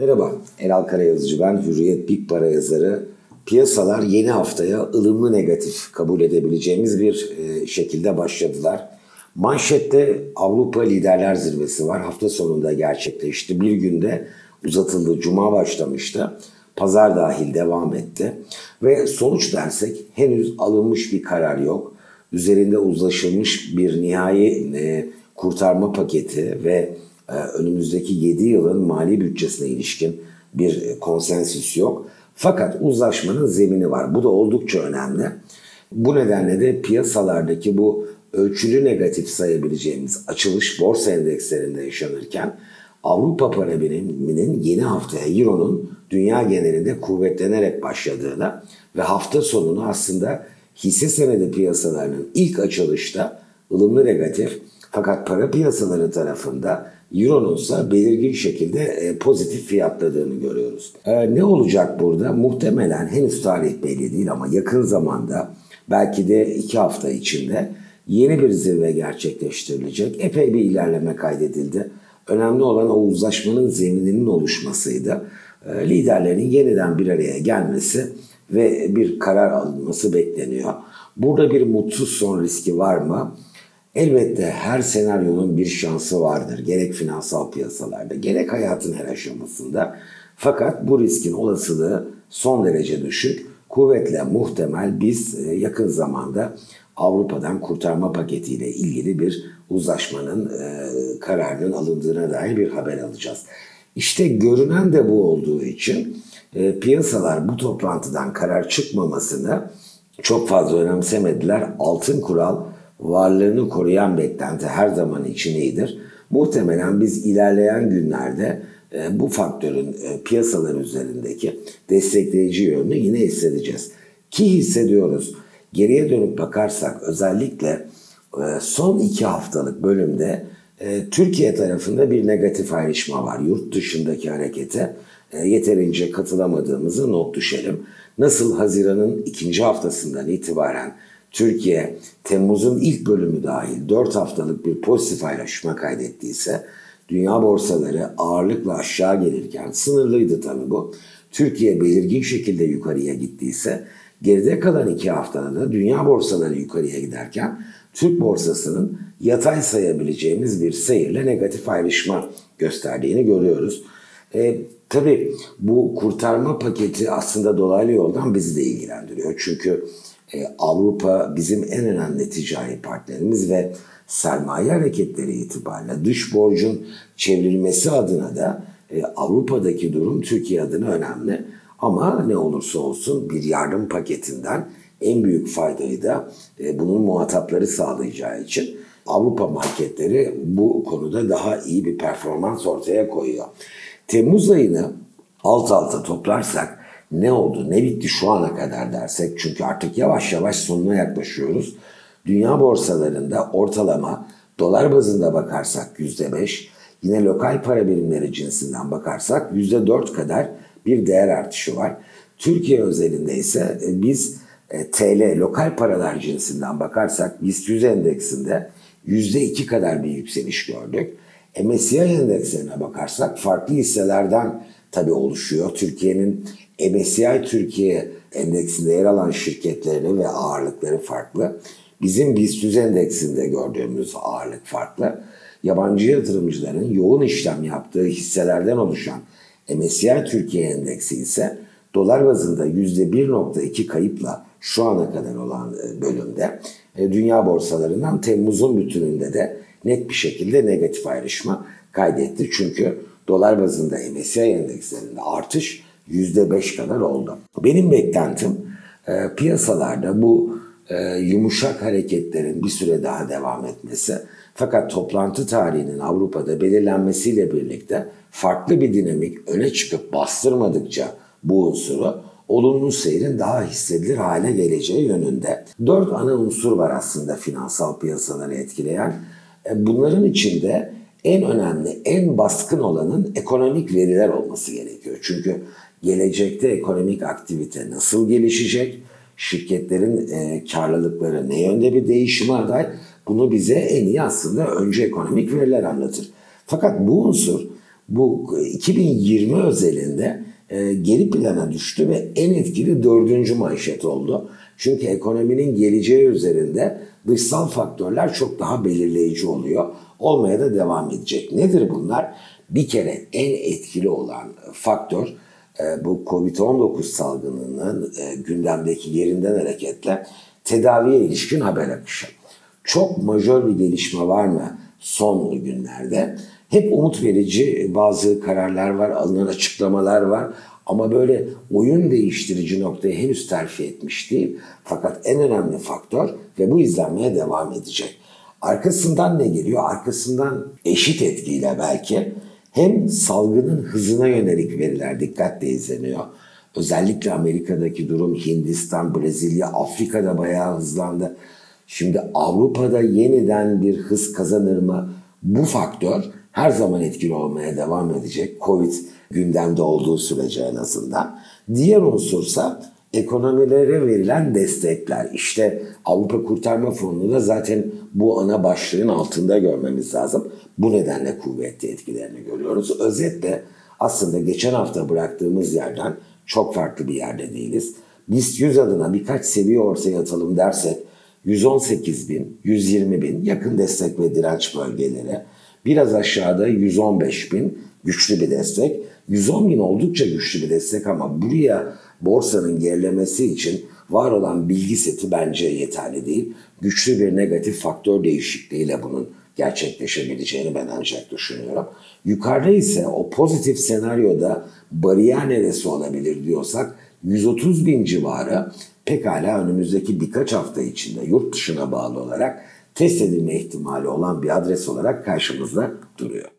Merhaba, Eral Karayazıcı ben, Hürriyet Big Para yazarı. Piyasalar yeni haftaya ılımlı negatif kabul edebileceğimiz bir e, şekilde başladılar. Manşette Avrupa Liderler Zirvesi var. Hafta sonunda gerçekleşti. Bir günde uzatıldı. Cuma başlamıştı. Pazar dahil devam etti. Ve sonuç dersek henüz alınmış bir karar yok. Üzerinde uzlaşılmış bir nihai e, kurtarma paketi ve önümüzdeki 7 yılın mali bütçesine ilişkin bir konsensüs yok. Fakat uzlaşmanın zemini var. Bu da oldukça önemli. Bu nedenle de piyasalardaki bu ölçülü negatif sayabileceğimiz açılış borsa endekslerinde yaşanırken Avrupa para biriminin yeni haftaya Euro'nun dünya genelinde kuvvetlenerek başladığına ve hafta sonunu aslında hisse senedi piyasalarının ilk açılışta ılımlı negatif fakat para piyasaları tarafında Euro'nun ise belirgin şekilde e, pozitif fiyatladığını görüyoruz. E, ne olacak burada? Muhtemelen henüz tarih belli değil ama yakın zamanda belki de iki hafta içinde yeni bir zirve gerçekleştirilecek. Epey bir ilerleme kaydedildi. Önemli olan o uzlaşmanın zemininin oluşmasıydı. E, liderlerin yeniden bir araya gelmesi ve bir karar alınması bekleniyor. Burada bir mutsuz son riski var mı? Elbette her senaryonun bir şansı vardır. Gerek finansal piyasalarda, gerek hayatın her aşamasında. Fakat bu riskin olasılığı son derece düşük. Kuvvetle muhtemel biz e, yakın zamanda Avrupa'dan kurtarma paketiyle ilgili bir uzlaşmanın e, kararının alındığına dair bir haber alacağız. İşte görünen de bu olduğu için e, piyasalar bu toplantıdan karar çıkmamasını çok fazla önemsemediler. Altın kural varlığını koruyan beklenti her zaman için iyidir. Muhtemelen biz ilerleyen günlerde e, bu faktörün e, piyasalar üzerindeki destekleyici yönünü yine hissedeceğiz. Ki hissediyoruz. Geriye dönüp bakarsak özellikle e, son iki haftalık bölümde Türkiye tarafında bir negatif ayrışma var. Yurt dışındaki harekete yeterince katılamadığımızı not düşelim. Nasıl Haziran'ın ikinci haftasından itibaren Türkiye Temmuz'un ilk bölümü dahil 4 haftalık bir pozitif ayrışma kaydettiyse dünya borsaları ağırlıkla aşağı gelirken sınırlıydı tabii bu. Türkiye belirgin şekilde yukarıya gittiyse geride kalan iki haftada da dünya borsaları yukarıya giderken Türk borsasının yatay sayabileceğimiz bir seyirle negatif ayrışma gösterdiğini görüyoruz. E, tabii bu kurtarma paketi aslında dolaylı yoldan bizi de ilgilendiriyor. Çünkü e, Avrupa bizim en önemli ticari partnerimiz ve sermaye hareketleri itibariyle dış borcun çevrilmesi adına da e, Avrupa'daki durum Türkiye adına önemli. Ama ne olursa olsun bir yardım paketinden en büyük faydayı da e, bunun muhatapları sağlayacağı için Avrupa marketleri bu konuda daha iyi bir performans ortaya koyuyor. Temmuz ayını alt alta toplarsak ne oldu, ne bitti şu ana kadar dersek çünkü artık yavaş yavaş sonuna yaklaşıyoruz. Dünya borsalarında ortalama dolar bazında bakarsak yüzde beş, yine lokal para birimleri cinsinden bakarsak yüzde dört kadar bir değer artışı var. Türkiye özelinde ise e, biz e, TL lokal paralar cinsinden bakarsak BIST 100 endeksinde yüzde iki kadar bir yükseliş gördük. MSCI endekslerine bakarsak farklı hisselerden tabii oluşuyor. Türkiye'nin MSCI Türkiye endeksinde yer alan şirketlerini ve ağırlıkları farklı. Bizim BIST 100 endeksinde gördüğümüz ağırlık farklı. Yabancı yatırımcıların yoğun işlem yaptığı hisselerden oluşan MSCI Türkiye endeksi ise dolar bazında %1.2 kayıpla şu ana kadar olan e, bölümde e, dünya borsalarından Temmuz'un bütününde de net bir şekilde negatif ayrışma kaydetti. Çünkü dolar bazında MSCI endekslerinde artış %5 kadar oldu. Benim beklentim e, piyasalarda bu e, yumuşak hareketlerin bir süre daha devam etmesi fakat toplantı tarihinin Avrupa'da belirlenmesiyle birlikte farklı bir dinamik öne çıkıp bastırmadıkça bu unsuru olumlu seyrin daha hissedilir hale geleceği yönünde. Dört ana unsur var aslında finansal piyasaları etkileyen. E, bunların içinde en önemli, en baskın olanın ekonomik veriler olması gerekiyor. Çünkü gelecekte ekonomik aktivite nasıl gelişecek, şirketlerin e, karlılıkları ne yönde bir değişime aday bunu bize en iyi aslında önce ekonomik veriler anlatır. Fakat bu unsur bu 2020 özelinde e, geri plana düştü ve en etkili dördüncü manşet oldu. Çünkü ekonominin geleceği üzerinde dışsal faktörler çok daha belirleyici oluyor. Olmaya da devam edecek. Nedir bunlar? Bir kere en etkili olan faktör e, bu Covid-19 salgınının e, gündemdeki yerinden hareketle tedaviye ilişkin haber akışı. Çok majör bir gelişme var mı son günlerde? Hep umut verici bazı kararlar var, alınan açıklamalar var. Ama böyle oyun değiştirici noktaya henüz terfi etmiş değil. Fakat en önemli faktör ve bu izlenmeye devam edecek. Arkasından ne geliyor? Arkasından eşit etkiyle belki hem salgının hızına yönelik veriler dikkatle izleniyor. Özellikle Amerika'daki durum Hindistan, Brezilya, Afrika'da bayağı hızlandı. Şimdi Avrupa'da yeniden bir hız kazanır mı? Bu faktör her zaman etkili olmaya devam edecek. Covid gündemde olduğu sürece en azından. Diğer unsursa ekonomilere verilen destekler. İşte Avrupa Kurtarma Fonu'nu da zaten bu ana başlığın altında görmemiz lazım. Bu nedenle kuvvetli etkilerini görüyoruz. Özetle aslında geçen hafta bıraktığımız yerden çok farklı bir yerde değiliz. Biz 100 adına birkaç seviye ortaya atalım dersek 118 bin, 120 bin yakın destek ve direnç bölgeleri. Biraz aşağıda 115 bin güçlü bir destek. 110 bin oldukça güçlü bir destek ama buraya borsanın gerilemesi için var olan bilgi seti bence yeterli değil. Güçlü bir negatif faktör değişikliğiyle bunun gerçekleşebileceğini ben ancak düşünüyorum. Yukarıda ise o pozitif senaryoda bariyer neresi olabilir diyorsak 130 bin civarı pekala önümüzdeki birkaç hafta içinde yurt dışına bağlı olarak test edilme ihtimali olan bir adres olarak karşımızda duruyor.